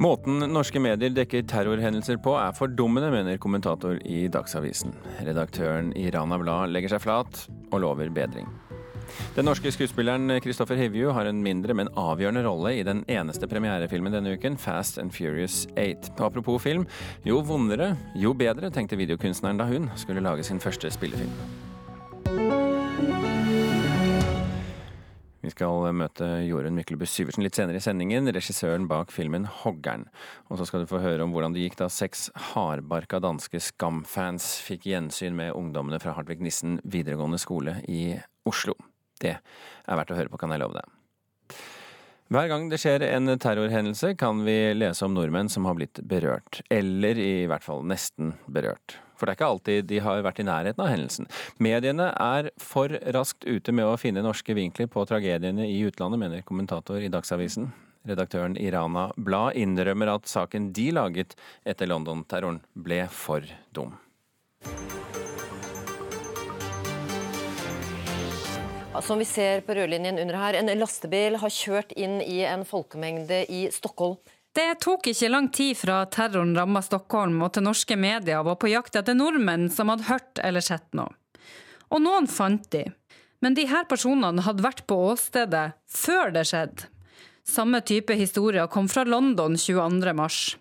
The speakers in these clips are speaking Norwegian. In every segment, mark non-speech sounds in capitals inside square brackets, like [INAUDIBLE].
Måten norske medier dekker terrorhendelser på er fordummende, mener kommentator i Dagsavisen. Redaktøren i Rana Blad legger seg flat og lover bedring. Den norske skuespilleren Christopher Hivju har en mindre, men avgjørende rolle i den eneste premierefilmen denne uken, Fast and Furious 8. Apropos film, jo vondere, jo bedre, tenkte videokunstneren da hun skulle lage sin første spillefilm. Vi skal møte Jorunn Myklebust Syversen litt senere i sendingen, regissøren bak filmen 'Hoggern'. Og så skal du få høre om hvordan det gikk da seks hardbarka danske Skam-fans fikk gjensyn med ungdommene fra Hartvig Nissen videregående skole i Oslo. Det er verdt å høre på, kan jeg love deg. Hver gang det skjer en terrorhendelse, kan vi lese om nordmenn som har blitt berørt. Eller i hvert fall nesten berørt. For det er ikke alltid de har vært i nærheten av hendelsen. Mediene er for raskt ute med å finne norske vinkler på tragediene i utlandet, mener kommentator i Dagsavisen. Redaktøren i Rana Blad innrømmer at saken de laget etter London-terroren, ble for dum. Som vi ser på rødlinjen under her, en lastebil har kjørt inn i en folkemengde i Stockholm. Det tok ikke lang tid fra terroren ramma Stockholm og til norske medier var på jakt etter nordmenn som hadde hørt eller sett noe. Og noen fant de. Men de her personene hadde vært på åstedet før det skjedde. Samme type historier kom fra London 22.3.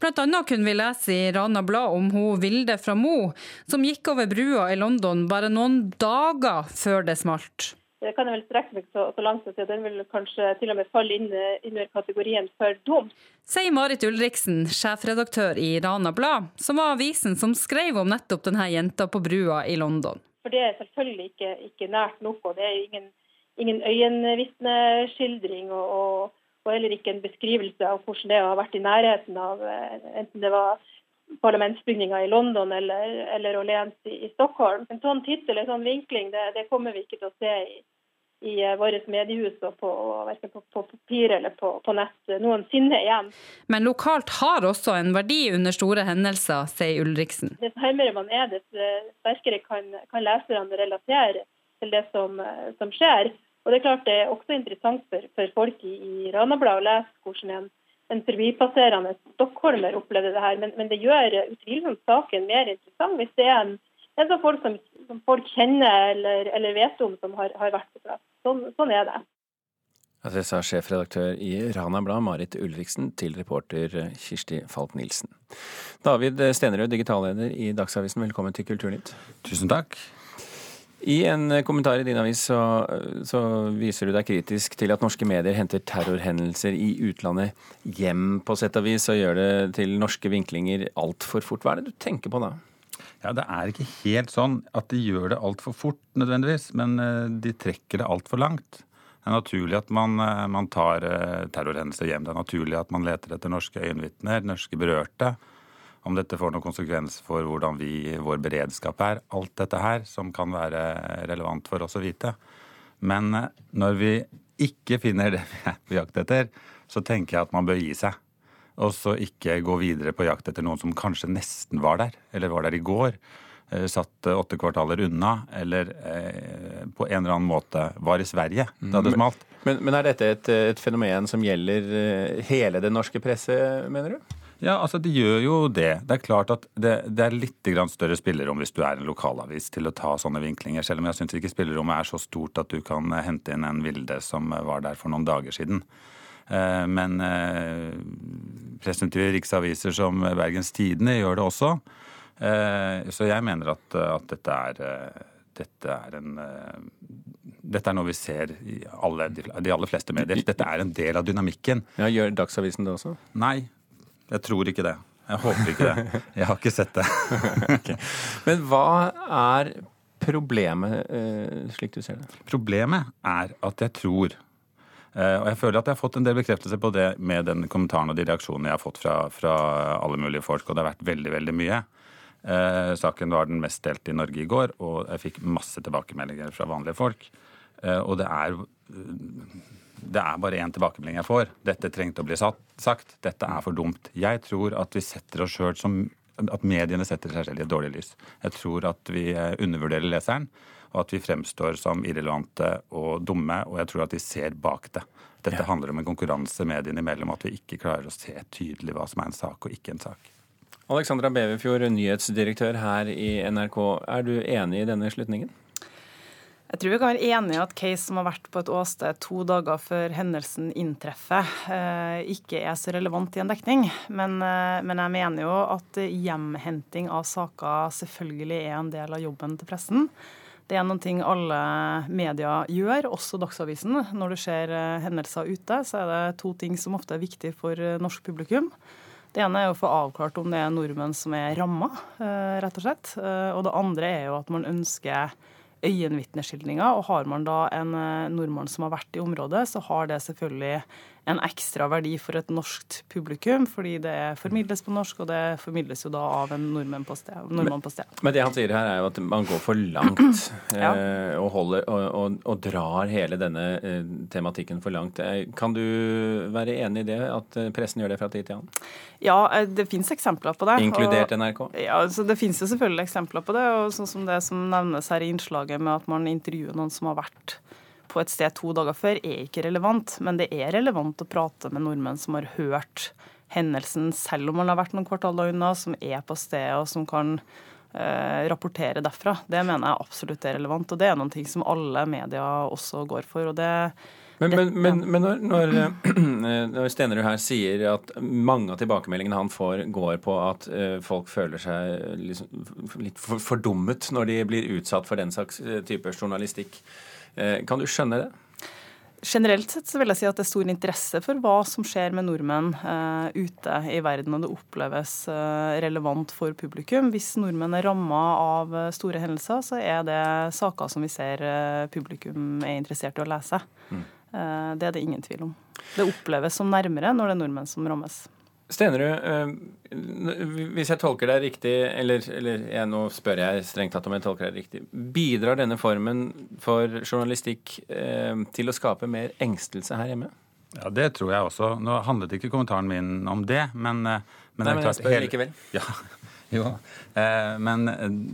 Blant annet kunne vi lese i Rana Blad om hun Vilde fra Mo, som gikk over brua i London bare noen dager før det smalt. Det kan jeg vel strekke meg så, så langt at den vil kanskje til og med falle inn under kategorien for dum. Sier Marit Ulriksen, sjefredaktør i Rana Blad, som var avisen som skrev om nettopp denne jenta på brua i London. For Det er selvfølgelig ikke, ikke nært nok, og det er ingen, ingen øyenvitneskildring. Og, og, og, heller ikke en beskrivelse av hvordan det har vært i nærheten av eh, enten det var parlamentsbygninga i London eller, eller Orleans i, i Stockholm. En sånn tittel, en sånn vinkling, det, det kommer vi ikke til å se i, i eh, vårt mediehus og på, verken på, på papir eller på, på, nett noensinne igjen. Men lokalt har også en verdi under store hendelser, sier Ulriksen. Dess nærmere man er, dess eh, sterkere kan, kan leserne relatere til det som, som, skjer. Og Det er klart det er også interessant for, for folk i, i Ranabladet å lese hvordan en, en forbipasserende stockholmer opplevde det her, men, men det gjør utvilsomt saken mer interessant hvis det er en en sånn folk som, som, folk kjenner eller, eller, vet om som har, har vært på plass. Sånn, sånn er det. Det sa sjefredaktør i Rana Blad, Marit Ulriksen, til reporter Kirsti Falk-Nielsen. David Stenerød, digitalleder i Dagsavisen, velkommen til Kulturnytt. Tusen takk. I en kommentar i din avis så, så, viser du deg kritisk til at norske medier henter terrorhendelser i utlandet hjem, på sett og vis, og gjør det til norske vinklinger altfor fort. Hva er det du tenker på da? Ja, Det er ikke helt sånn at de gjør det altfor fort, nødvendigvis, men eh, de trekker det altfor langt. Det er naturlig at man, eh, man tar eh, terrorhendelser hjem. Det er naturlig at man leter etter norske øyenvitner, norske berørte. Om dette får noen konsekvens for hvordan vi, vår beredskap er. Alt dette her som kan være relevant for oss å vite. Men når vi ikke finner det vi er på jakt etter, så tenker jeg at man bør gi seg og så ikke gå videre på jakt etter noen som kanskje nesten var der, eller var der i går. Eh, satt åtte kvartaler unna, eller eh, på en eller annen måte var i Sverige da det smalt. Men, men er dette et, et, fenomen som gjelder eh, hele det norske presset, mener du? Ja, altså det gjør jo det. Det er klart at det, det er litt større spillerom hvis du er en lokalavis til å ta sånne vinklinger, selv om jeg syns ikke spillerommet er så stort at du kan hente inn en Vilde som var der for noen dager siden. Eh, men presentive riksaviser som Bergens Tidende gjør det også. Eh, så jeg mener at, at dette er dette er, en, dette er noe vi ser i alle, de aller fleste medier. Dette er en del av dynamikken. Ja, Gjør Dagsavisen det også? Nei, jeg tror ikke det. Jeg håper ikke det. Jeg har ikke sett det. [LAUGHS] okay. Men hva er problemet, slik du ser det? Problemet er at jeg tror Eh, og jeg føler at jeg har fått en del bekreftelse på det med den kommentaren og de reaksjonene jeg har fått fra, fra alle mulige folk, og det har vært veldig, veldig mye. Eh, saken var den mest delte i Norge i går, og jeg fikk masse tilbakemeldinger fra vanlige folk. Eh, og det er, det er bare én tilbakemelding jeg får. Dette trengte å bli sagt. Dette er for dumt. Jeg tror at vi setter oss sjøl som At mediene setter seg selv i et dårlig lys. Jeg tror at vi undervurderer leseren og at vi fremstår som irrelevante og dumme. Og jeg tror at de ser bak det. Dette handler om en konkurranse mediene imellom, at vi ikke klarer å se tydelig hva som er en sak og ikke en sak. Alexandra Beverfjord, nyhetsdirektør her i NRK. Er du enig i denne slutningen? Jeg tror vi kan være enige i at case som har vært på et åsted to dager før hendelsen inntreffer, eh, ikke er så relevant i en dekning. Men, eh, men, jeg mener jo at hjemhenting av saker selvfølgelig er en del av jobben til pressen. Det er noen ting alle medier gjør, også Dagsavisen. Når det skjer eh, hendelser ute, så er det to ting som ofte er viktig for norsk publikum. Det ene er å få avklart om det er nordmenn som er ramma, rett og slett. Og det andre er jo at man ønsker øyenvitneskildringer. Og har man da en eh, nordmann som har vært i området, så har det selvfølgelig en ekstra verdi for et norsk publikum, fordi det formidles på norsk, og det formidles jo da av en nordmann på sted. Nordmann på. Men, det han sier her, er jo at man går for langt [CLEARS THROAT] ja. eh, og, holder, og, og, og, drar hele denne eh, tematikken for langt. Eh, kan du være enig i det, at pressen gjør det fra tid til annen? Ja, det finnes eksempler på det. Inkludert NRK? Ja, så Det finnes jo selvfølgelig eksempler på det. og sånn som det som nevnes her i innslaget med at man intervjuer noen som har vært på et sted to dager før, er ikke relevant. Men det er relevant å prate med nordmenn som har hørt hendelsen, selv om man har vært noen kvartaler unna, som er på stedet og som kan eh, rapportere derfra. Det mener jeg absolutt er relevant, og det er noen ting som alle medier også går for. og det men, men, men, men når, når, [CLEARS THROAT] når, Stenerud her sier at mange av tilbakemeldingene han får, går på at uh, folk føler seg liksom, litt fordummet når de blir utsatt for den slags uh, type journalistikk, Eh, kan du skjønne det? Generelt sett så vil jeg si at det er stor interesse for hva som skjer med nordmenn uh, ute i verden, og det oppleves uh, relevant for publikum. Hvis nordmenn er ramma av store hendelser, så er det saker som vi ser uh, publikum er interessert i å lese. Mm. det er det ingen tvil om. Det oppleves som nærmere når det er nordmenn som rammes. Stenerud, eh, hvis jeg tolker deg riktig, eller, eller jeg, nå spør jeg strengt tatt om jeg tolker deg riktig, bidrar denne formen for journalistikk eh, til å skape mer engstelse her hjemme? Ja, Det tror jeg også. Nå handlet ikke kommentaren min om det, men, eh, men, Nei, men jeg spør likevel. [LAUGHS] Ja, jo, men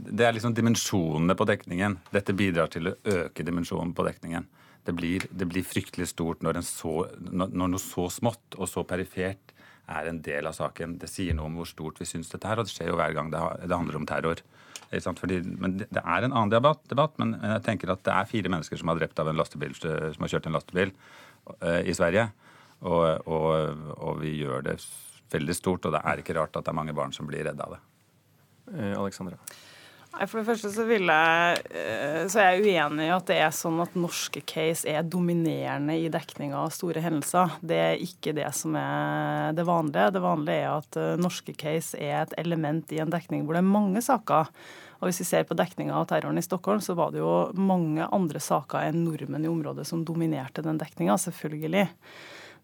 det er liksom dimensjonene på dekningen. Dette bidrar til å øke dimensjonen på dekningen. Det blir, det blir fryktelig stort når, så, når, noe så smått og så perifert er en del av saken. Det sier noe om hvor stort vi syns dette er, og det skjer jo hver gang det, handler om terror. Fordi, men Det er en annen debatt, debatt, men jeg tenker at det er fire mennesker som har drept av en lastebil, som har kjørt en lastebil uh, i Sverige. Og, og, og, vi gjør det veldig stort, og det er ikke rart at det er mange barn som blir redde av det. Uh, Alexandra? For det første så, jeg, eh, så er jeg uenig i at det er sånn at norske case er dominerende i dekninga av store hendelser. Det er ikke det som er det vanlige. Det vanlige er at eh, norske case er et element i en dekning hvor det er mange saker. Og hvis vi ser på dekninga av terroren i Stockholm, så var det jo mange andre saker enn nordmenn i området som dominerte den dekninga, selvfølgelig.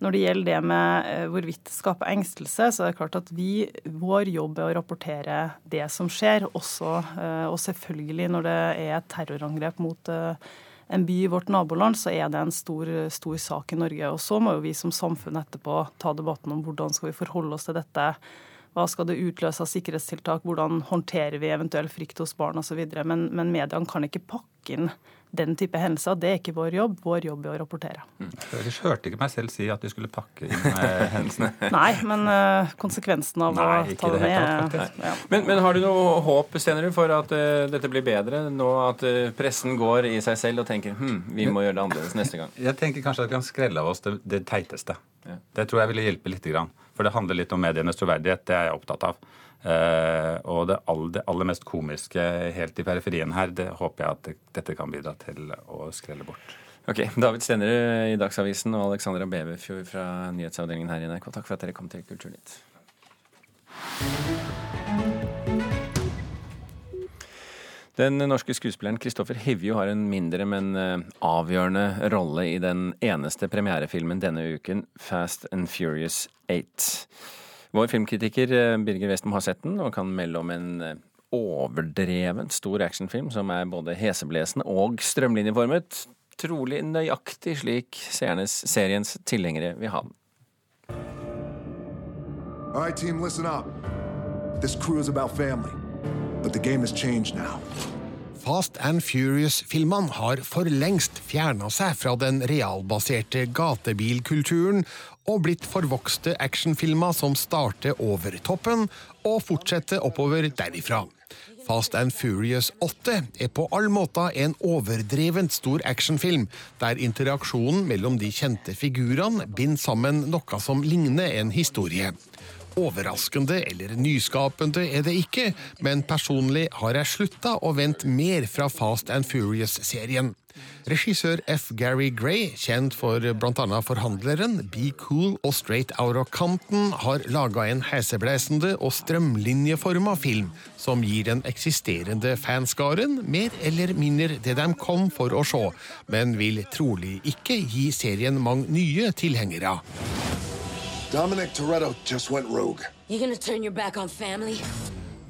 Når det gjelder det med eh, hvorvidt det skaper engstelse, så er det klart at vi, vår jobb er å rapportere det som skjer, også, eh, og selvfølgelig når det er et terrorangrep mot eh, en by i vårt naboland, så er det en stor, stor sak i Norge. Og så må jo vi som samfunn etterpå ta debatten om hvordan skal vi forholde oss til dette. Hva skal det utløse av sikkerhetstiltak, hvordan håndterer vi eventuell frykt hos barn osv. Men, men mediene kan ikke pakke inn den type hendelser. Det er ikke vår jobb. Vår jobb er å rapportere. Mm. Jeg hørte ikke meg selv si at vi skulle pakke inn uh, [LAUGHS] hendelsene. Nei, men uh, konsekvensen av Nei, å ta det med ja. men, men, har du noe håp Stenerud, for at uh, dette blir bedre, nå at pressen går i seg selv og tenker hm, vi må gjøre det annerledes neste gang? Jeg tenker kanskje at vi kan skrelle av oss det, det teiteste. Ja. Det tror jeg ville hjelpe litt. For det handler litt om medienes troverdighet. Det er jeg opptatt av. Uh, og det aller, aller, mest komiske helt i periferien her, det håper jeg at det, dette kan bidra til å skrelle bort. Ok, David Stenerud i Dagsavisen og Alexandra Beverfjord fra nyhetsavdelingen her i NRK, takk for at dere kom til Kulturnytt. Den norske skuespilleren Kristoffer Hivju har en mindre, men eh, avgjørende rolle i den eneste premierefilmen denne uken, Fast and Furious 8. Vår filmkritiker eh, Birger Westham har sett den, og kan melde om en eh, overdrevent stor actionfilm som er både heseblesende og strømlinjeformet. Trolig nøyaktig slik seernes, seriens tilhengere vil ha den. All right, team, listen up. This crew is about family. But the game has changed now. Fast and Furious-filmene har for lengst fjerna seg fra den realbaserte gatebilkulturen og blitt forvokste actionfilmer som starter over toppen og fortsetter oppover derifra. Fast and Furious 8 er på all måte en overdrevent stor actionfilm, der interaksjonen mellom de kjente figurene binder sammen noe som ligner en historie. Overraskende eller nyskapende er det ikke, men personlig har jeg slutta å vente mer fra Fast and Furious-serien. Regissør F. Gary Gray, kjent for bl.a. Forhandleren, Be Cool og Straight Out of Compton, har laga en heseblesende og strømlinjeforma film som gir den eksisterende fanskaren mer eller mindre det de kom for å se, men vil trolig ikke gi serien mange nye tilhengere. Dominic Toretto just went rogue. You gonna turn your back on family?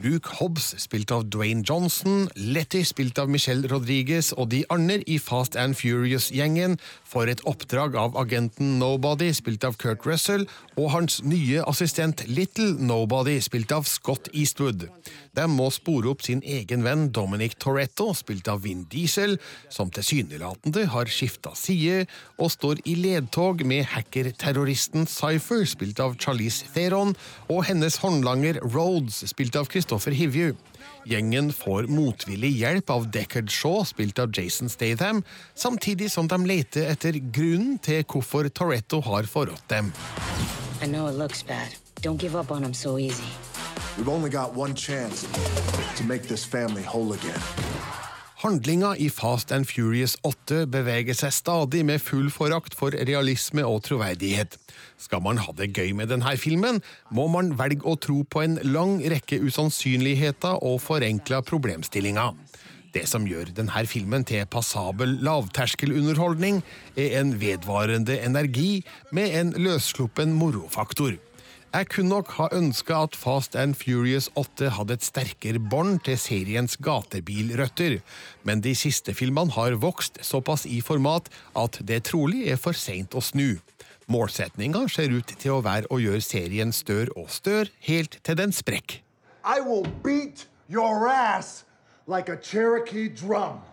Luke Hobbs, spilt av Dwayne Johnson, Letty, spilt av Michelle Rodriguez, og de andre i Fast and Furious-gjengen får et oppdrag av agenten Nobody, spilt av Kurt Russell, og hans nye assistent Little Nobody, spilt av Scott Eastwood. De må spore opp sin egen venn Dominic Toretto, spilt av Vin Diesel, som tilsynelatende har skifta side, og står i ledtog med hacker-terroristen Cypher, spilt av Charlize Theron, og hennes håndlanger Rhodes, spilt av Christopher Hivju. Gjengen får motvillig hjelp av Deckard Shaw, spilt av Jason Statham, samtidig som de leter etter grunnen til hvorfor Toretto har forrådt dem. I know it looks bad. Don't give up on him so easy. We've only got one chance to make this family whole again. Handlinga i Fast and Furious 8 beveger seg stadig med full forakt for realisme og troverdighet. Skal man ha det gøy med denne filmen, må man velge å tro på en lang rekke usannsynligheter og forenkla problemstillinger. Det som gjør denne filmen til passabel lavterskelunderholdning, er en vedvarende energi med en løssluppen morofaktor. Jeg kunne nok ha ønska at Fast and Furious 8 hadde et sterkere bånd til seriens gatebilrøtter, men de siste filmene har vokst såpass i format at det trolig er for seint å snu. Målsetninga ser ut til å være å gjøre serien større og større, helt til den sprekker. I will beat your ass like a Cherokee drum.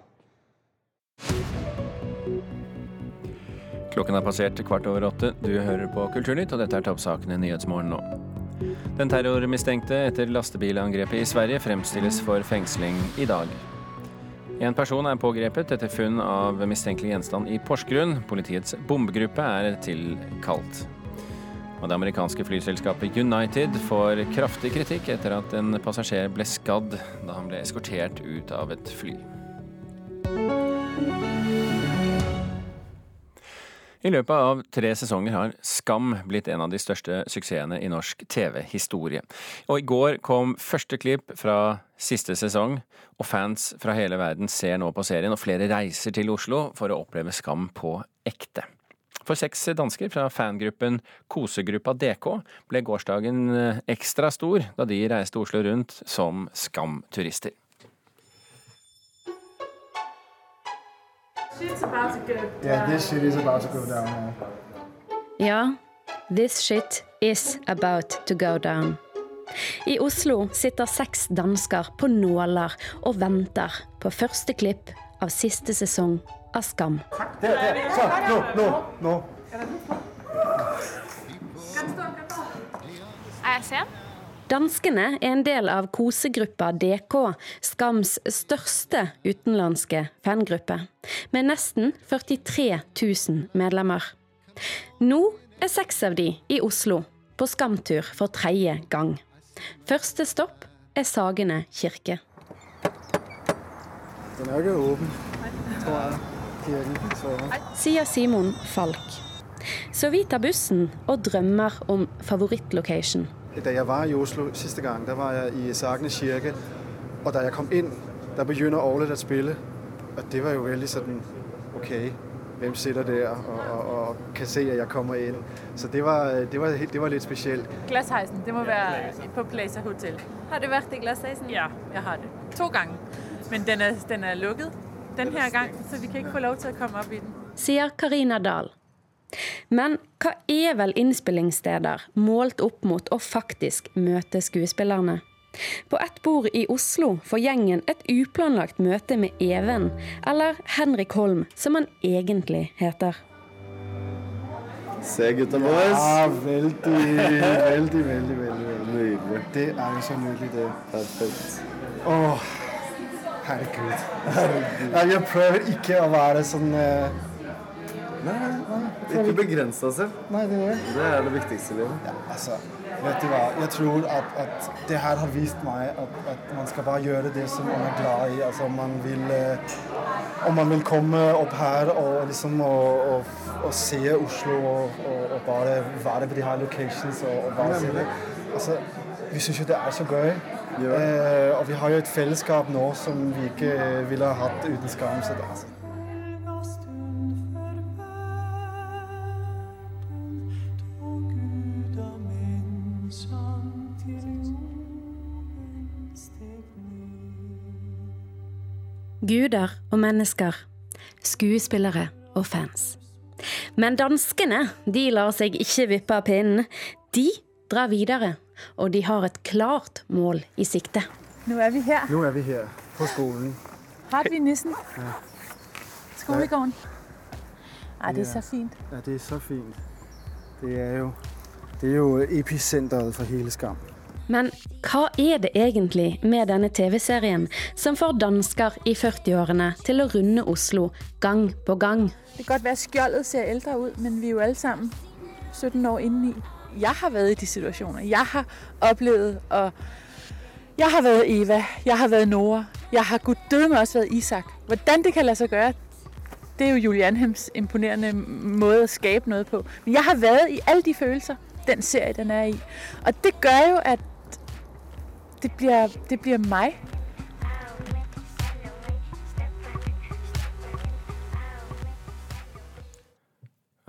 Klokken er passert kvart over åtte. Du hører på Kulturnytt, og dette er toppsakene i Nyhetsmorgen nå. Den terrormistenkte etter lastebilangrepet i Sverige fremstilles for fengsling i dag. En person er pågrepet etter funn av mistenkelig gjenstand i Porsgrunn. Politiets bombegruppe er tilkalt. Og det amerikanske flyselskapet United får kraftig kritikk etter at en passasjer ble skadd da han ble eskortert ut av et fly. I løpet av tre sesonger har Skam blitt en av de største suksessene i norsk TV-historie. Og i går kom første klipp fra siste sesong, og fans fra hele verden ser nå på serien, og flere reiser til Oslo for å oppleve Skam på ekte. For seks dansker fra fangruppen Kosegruppa DK ble gårsdagen ekstra stor da de reiste Oslo rundt som Skam-turister. Yeah, this shit is about to go down. man. Ja, this shit is about to go down. I Oslo sitter seks dansker på nåler og venter på første klipp av siste sesong av Skam. Der, der. Så, nå, nå, nå. Er jeg sen? Danskene er en del av kosegruppa DK, Skams største utenlandske fangruppe, med nesten 43 000 medlemmer. Nå er seks av de i Oslo, på Skamtur for tredje gang. Første stopp er Sagene kirke. Den er jo åpen, tror jeg. Sier Simon Falk. Så vi tar bussen og drømmer om favorittlocation. Da jeg var i Oslo siste gang, der var jeg i Sagene kirke. Og da jeg kom inn, der begynner Orlet å spille. Og det var jo veldig sånn OK, hvem sitter der og, og, og kan se at jeg kommer inn? Så det var, det var, det var litt spesielt. Glassheisen. det må være på Placer Hotel. Har du vært i Glassheisen? Ja, jeg har det. To ganger. Men den er, den er lukket denne gangen, gang, så vi kan ikke få lov til å komme opp i den. sier Karina Dahl. Men hva er vel innspillingssteder målt opp mot å faktisk møte skuespillerne? På ett bord i Oslo får gjengen et uplanlagt møte med Even, eller Henrik Holm, som han egentlig heter. Se, gutta boys. Ja, veldig, veldig, veldig, veldig, veldig. Det er jo så nydelig, det. Perfekt. Åh, herregud. herregud. jeg prøver ikke å være sånn eh, Nei, nei, ikke begrense deg selv. Nei, det er Det er det viktigste i livet. Ja, altså, vet du hva? Jeg tror at, at det her har vist meg at, at man skal bare gjøre det som man er glad i. Altså, om man vil, eh, om man vil komme opp her og liksom og, og, og se Oslo og, og, bare være på de her locations og, og bare se det. Altså, vi syns jo det er så gøy. Eh, og vi har jo et fellesskap nå som vi ikke ville ha hatt uten Skam. Så det, altså. Guder og mennesker, skuespillere og fans. Men danskene de lar seg ikke vippe av pinnen. De drar videre, og de har et klart mål i sikte. Nå er vi her. Nå er vi her på skolen. Hartvig Nissen. Ja. Skolegården. Ja, det er så fint. Ja, det er så fint. Det er jo, det er jo episenteret for hele Skam. Men hva er det egentlig med denne TV-serien som får dansker i 40-årene til å runde Oslo gang på gang? Det kan godt være, skjoldet ser eldre ut, men vi er jo alle sammen 17 år inni. Jeg har vært i de situasjonene. Jeg har opplevd og jeg har vært Eva, jeg har vært Nora, jeg har guddødme også vært Isak. Hvordan det kan lade seg gøre, det er jo Julie Anhems imponerende måde å skape noe på. Men jeg har vært i alle de følelser, den serien den er i. Og det gør jo, at det bliver, det bliver mig.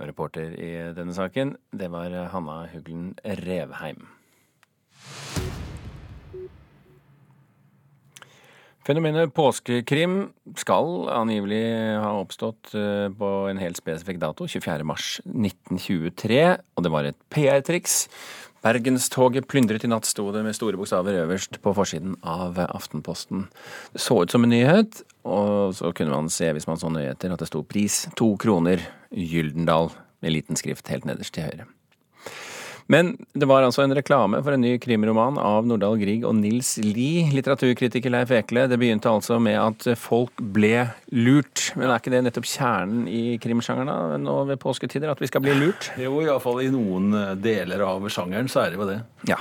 Reporter i denne saken, det var Hanna Huglen Revheim. Fenomenet påskekrim skal angivelig ha oppstått eh, på en helt spesifikk dato, 24.3.1923, og det var et PR-triks. Bergenstoget plyndret i natt, sto det med store bokstaver øverst på forsiden av Aftenposten. Det så ut som en nyhet, og så kunne man se, hvis man så nyheter, at det sto pris to kroner, Gyldendal, med liten skrift helt nederst til høyre. Men det var altså en reklame for en ny krimroman av Nordahl Grieg og Nils Lie. Litteraturkritiker Leif Ekle, det begynte altså med at folk ble lurt. Men er ikke det nettopp kjernen i krimsjangeren nå ved påsketider, at vi skal bli lurt? [LAUGHS] Jo, iallfall i noen eh, deler av sjangeren så er det jo det. Ja.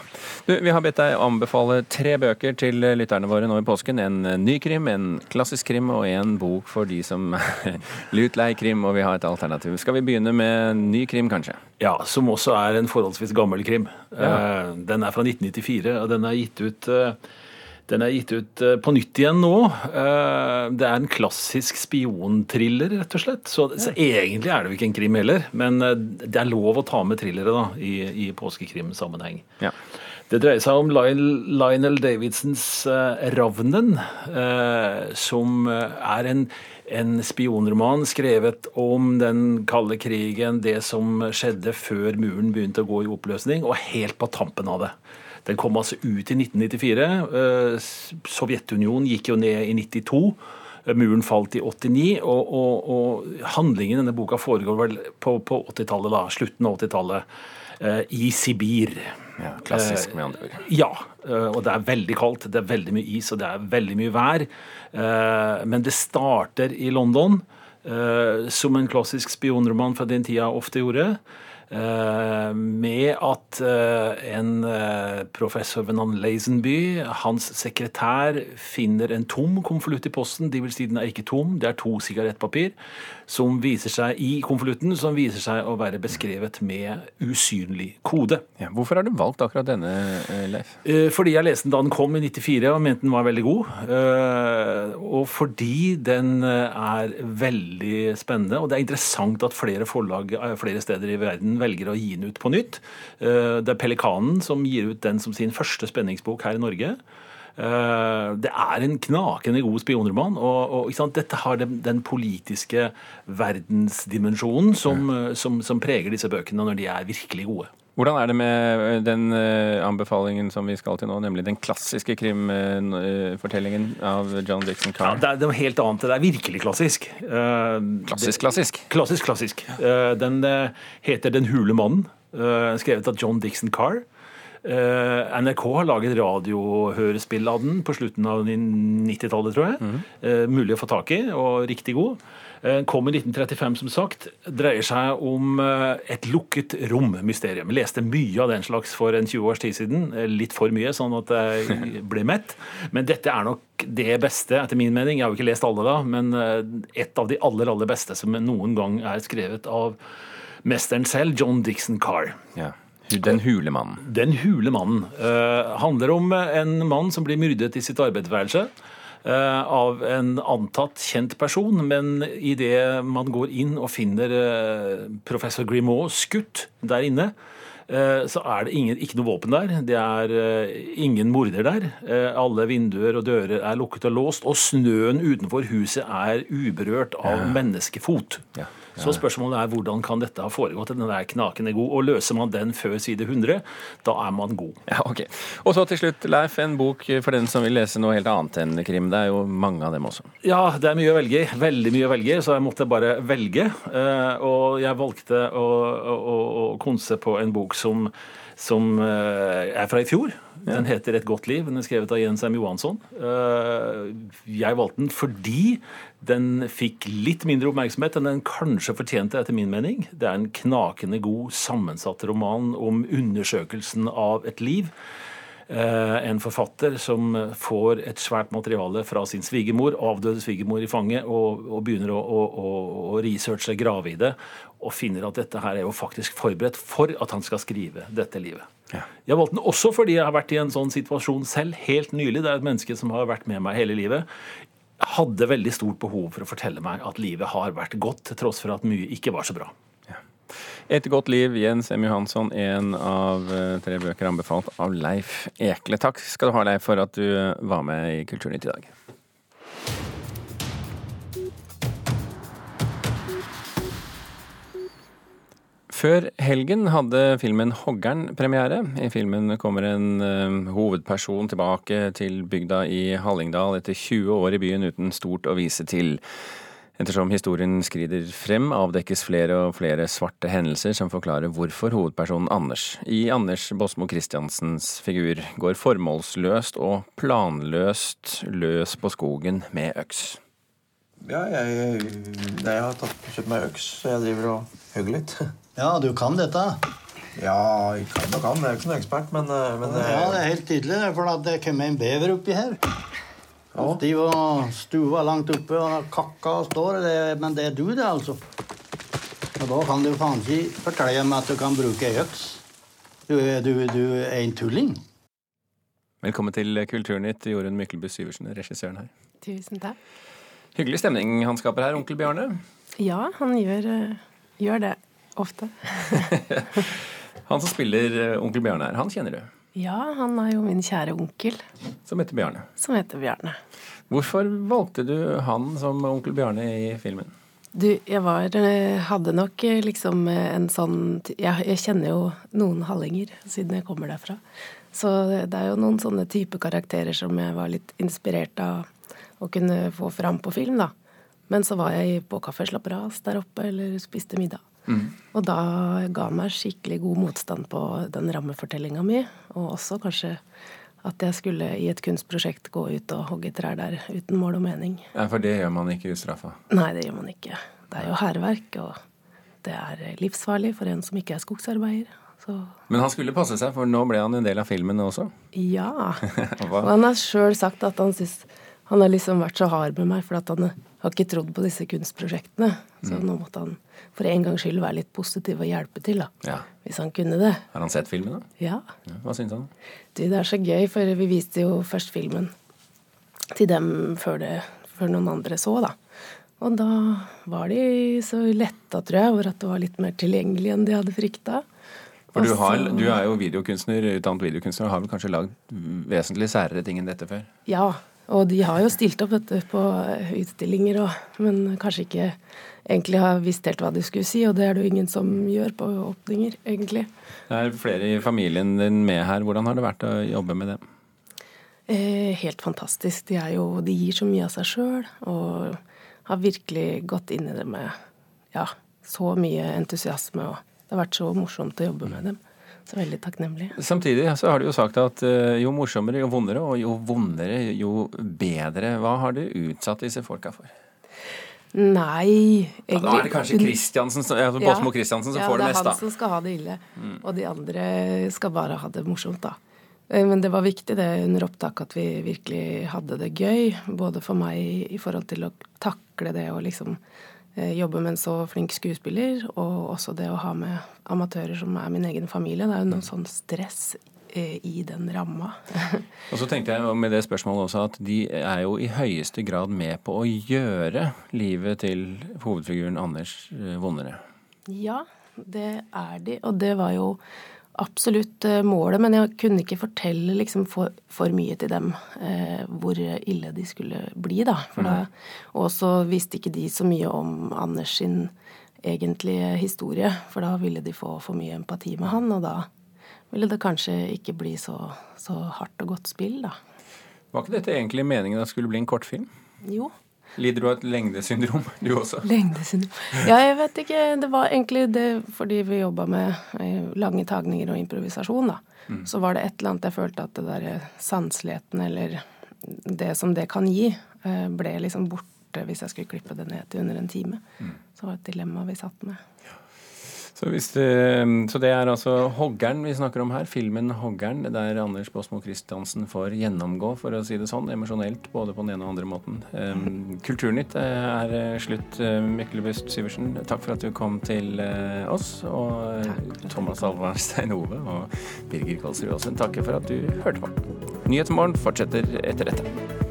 Du, vi har bedt deg anbefale tre bøker til lytterne våre nå i påsken. En ny krim, en klassisk krim og en bok for de som [LAUGHS] lurt, lut lei krim, og vi har et alternativ. Skal vi begynne med ny krim, kanskje? Ja, som også er en forholdsvis gammel krim. Ja. Eh, Den er fra 1994, og den er gitt ut eh, den er gitt ut eh, på nytt igjen nå. Det er en klassisk spionthriller, rett og slett. Så, så egentlig er det jo ikke en krim heller, men det er lov å ta med thrillere da, i, i påskekrimsammenheng. Ja. Det dreier seg om Lionel, Davidsons eh, 'Ravnen', eh, som eh, er en, en spionroman skrevet om den kalde krigen, det som skjedde før muren begynte å gå i oppløsning, og helt på tampen av det. Den kom altså ut i 1994. Eh, Sovjetunionen gikk jo ned i 92. Eh, Muren falt i 89, og, og, og handlingen i denne boka foregår vel på, på 80-tallet, da, slutten av 80-tallet, eh, i Sibir. Ja, klassisk, med andre ord. Ja, eh, og det er veldig kaldt, det er veldig mye is og det er veldig mye vær. Eh, Men det starter i London, eh, som en klassisk spionroman fra den tida ofte gjorde. Eh, Med at eh, en eh, professor ved navn Lazenby, hans sekretær, finner en tom konvolutt i posten. Det vil si den er ikke tom, det er to sigarettpapir som viser seg i konvolutten, som viser seg å være beskrevet med usynlig kode. Ja, hvorfor har du valgt akkurat denne, Leif? Fordi jeg leste den da den kom i 94 og mente den var veldig god. Og fordi den er veldig spennende. Og det er interessant at flere forlag flere steder i verden velger å gi den ut på nytt. Eh, Det er Pelikanen som gir ut den som sin første spenningsbok her i Norge. Eh, Det er en knakende god spionroman, og, og dette har den, den politiske verdensdimensjonen som, eh, som, som preger disse bøkene når de er virkelig gode. Hvordan er det med den eh, anbefalingen som vi skal til nå, nemlig den klassiske krimfortellingen av John Dixon Ja, Carr? det er noe helt annet. Det er virkelig klassisk. Eh, Klassisk, klassisk. Klassisk, klassisk. Eh, Den eh, heter Den hule mannen, eh, skrevet av John Dixon Carr. Eh, NRK har laget radiohørespill av den på slutten av 90-tallet, tror jeg. Eh, mulig å få tak i, og riktig god. Eh, kom i 1935, som sagt. Dreier seg om et lukket rom-mysterium. Leste mye av den slags for en 20 års tid siden. Litt for mye, sånn at jeg ble mett. Men dette er nok det beste, etter min mening. Jeg har jo ikke lest alle, da, men et av de aller, aller beste som noen gang er skrevet av mesteren selv, John Dixon Carr. Ja. Den hule mannen. Den hule mannen Uh, handler om en mann som blir myrdet i sitt arbeidsværelse eh, av en antatt kjent person, men idet man går inn og finner eh, professor Grimaud skutt der inne, eh, så er det ingen, ikke noe våpen der. Det er eh, ingen morder der. Eh, alle vinduer og dører er lukket og låst, og snøen utenfor huset er uberørt av menneskefot. Så spørsmålet er hvordan kan dette ha foregått? Den er knakende god. Og løser man den før side 100, da er man god. Ja, ok. Og så til slutt, Leif, en bok for den som vil lese noe helt annet enn krim. Det er jo mange av dem også. Ja, det er mye å velge i. Veldig mye å velge i, så jeg måtte bare velge. Eh, Og jeg valgte å, å, å konse på en bok som, som eh, er fra i fjor. Den heter 'Et godt liv'. Den er skrevet av Jens M. Johansson. Eh, Jeg valgte den fordi den fikk litt mindre oppmerksomhet enn den kanskje fortjente, etter min mening. Det er en knakende god, sammensatt roman om undersøkelsen av et liv. Eh, en forfatter som får et svært materiale fra sin svigermor, avdøde svigermor i fanget, og, og begynner å, å, å, researche, grave i det, og finner at dette her er jo faktisk forberedt for at han skal skrive dette livet. Jeg valgte den også fordi jeg har vært i en sånn situasjon selv helt nylig. Det er et menneske som har vært med meg hele livet. Hadde veldig stort behov for å fortelle meg at livet har vært godt, til tross for at mye ikke var så bra. Et godt liv, Jens M. Johansson, en av eh, tre bøker anbefalt av Leif Ekle. Takk skal du ha, Leif, for at du var med i Kulturnytt i dag. Før helgen hadde filmen 'Hoggern' premiere. I filmen kommer en eh, hovedperson tilbake til bygda i Hallingdal etter 20 år i byen uten stort å vise til. Ettersom historien skrider frem, avdekkes flere og flere svarte hendelser som forklarer hvorfor hovedpersonen Anders, i Anders Båsmo Christiansens figur, går formålsløst og planløst løs på skogen med øks. Ja, jeg, jeg har tatt, kjøpt meg øks, så jeg driver og hugger litt. [LAUGHS] Ja, du kan dette? Ja, jeg kan og kan. Jeg er jo ikke noen ekspert, men, eh, men Ja, det er helt tydelig, for at det kommer en bever oppi her. Og de var stua langt oppe og kakka og står. Det, men det er du, det, altså. Og da kan du faen ikke fortelle meg at du kan bruke ei øks. Du, du, du er en tulling. Velkommen til Kulturnytt, Jorunn Myklebust Syversen, regissøren her. Tusen takk. Hyggelig stemning han skaper her, onkel Bjarne. Ja, han gjør, eh, gjør det ofte. [LAUGHS] Han som spiller eh, onkel Bjarne her, han kjenner du. Ja, han er jo min kjære onkel, Som heter Bjarne. som heter Bjarne. Hvorfor valgte du han som onkel Bjarne i filmen? Du, jeg var eh, Hadde nok eh, liksom eh, en sånn jeg, jeg kjenner jo noen hallinger, siden jeg kommer derfra. Så det er jo noen sånne type karakterer som jeg var litt inspirert av å kunne få fram på film, da. Men så var jeg på Kaffe Ras der oppe, eller spiste middag. Og da ga meg skikkelig god motstand på den rammefortellinga mi, og også kanskje at jeg skulle i et kunstprosjekt gå ut og hogge trær der uten mål og mening. Ja, For det gjør man ikke ustraffa. Nei, det gjør man ikke. Det er jo hærverk, og det er livsfarlig for en som ikke er skogsarbeider. Så Men han skulle passe seg, for nå ble han en del av filmen også. ja. [LAUGHS] Og han har sjøl sagt at han syns Han har liksom vært så hard med meg, for at han har ikke trodd på disse kunstprosjektene. Så Mm. nå måtte han for en gangs skyld være litt positiv og hjelpe til, da. Ja. Hvis han kunne det. Har han sett filmen, da? Ja. Ja, Hva syns han? Du, det er så gøy, for vi viste jo først filmen til dem før, det, før noen andre så, da. Og da var de så letta, tror jeg, over at det var litt mer tilgjengelig enn de hadde frykta. For du, har, du er jo videokunstner, utdannet videokunstner og har vel kanskje lagd vesentlig særere ting enn dette før? Ja, Og de har jo stilt opp dette på utstillinger, og, men kanskje ikke egentlig har visst helt hva de skulle si, og det er det jo ingen som gjør på åpninger, egentlig. Det er flere i familien din med her. Hvordan har det vært å jobbe med dem? Eh, helt fantastisk. De, jo, de, gir så mye av seg sjøl, og har virkelig gått inn i det med ja, så mye entusiasme. og Det har vært så morsomt å jobbe med dem. Så veldig takknemlig. Samtidig så har du jo sagt at eh, jo morsommere, jo vondere, og jo vondere, jo bedre. Hva har du utsatt disse folka for? Nei egentlig. Da er det kanskje Kristiansen, altså Båsmo Kristiansen som ja, får det meste. Ja, det er han som skal ha det ille. Mm. Og de andre skal bare ha det morsomt, da. Eh, men det var viktig det under opptak at vi virkelig hadde det gøy. Både for meg i forhold til å takle det og liksom jobbe med en så flink skuespiller, og også det å ha med amatører som er min egen familie. Det er jo noe sånn stress Eh, i den ramma. [LAUGHS] og så tenkte jeg med det spørsmålet også at de er jo i høyeste grad med på å gjøre livet til hovedfiguren Anders eh, vondere. Ja, det er de. Og det var jo absolutt eh, målet. Men jeg kunne ikke fortelle liksom for, for mye til dem eh, hvor ille de skulle bli, da. For da og så visste ikke de så mye om Anders sin egentlige historie. For da ville de få for mye empati med han, og da ville det kanskje ikke bli så, så hardt og godt spill, da. Var ikke dette egentlig meningen at det skulle bli en kortfilm? Jo. Lider du av et lengdesyndrom, [LAUGHS] du også? Lengdesyndrom Ja, jeg vet ikke. Det var egentlig det fordi vi jobba med eh, lange tagninger og improvisasjon, da. Mm. Så var det et eller annet jeg følte at det der sanseligheten, eller det som det kan gi, eh, ble liksom borte hvis jeg skulle klippe det ned til under en time. Mm. Så det var et dilemma vi satt med. Så, det, så, det, er altså Hoggern vi snakker om her. Filmen 'Hoggern', der Anders Båsmo Christiansen får gjennomgå, for å si det sånn, emosjonelt både på den ene og andre måten. Kulturnytt er eh, slutt. Eh, Myklebust Syversen, takk for at du kom til eh, oss. Og Thomas Alvarstein Ove og Birger Kolsrud Aasen, takker for at du hørte på. Nyhetsmorgen fortsetter etter dette.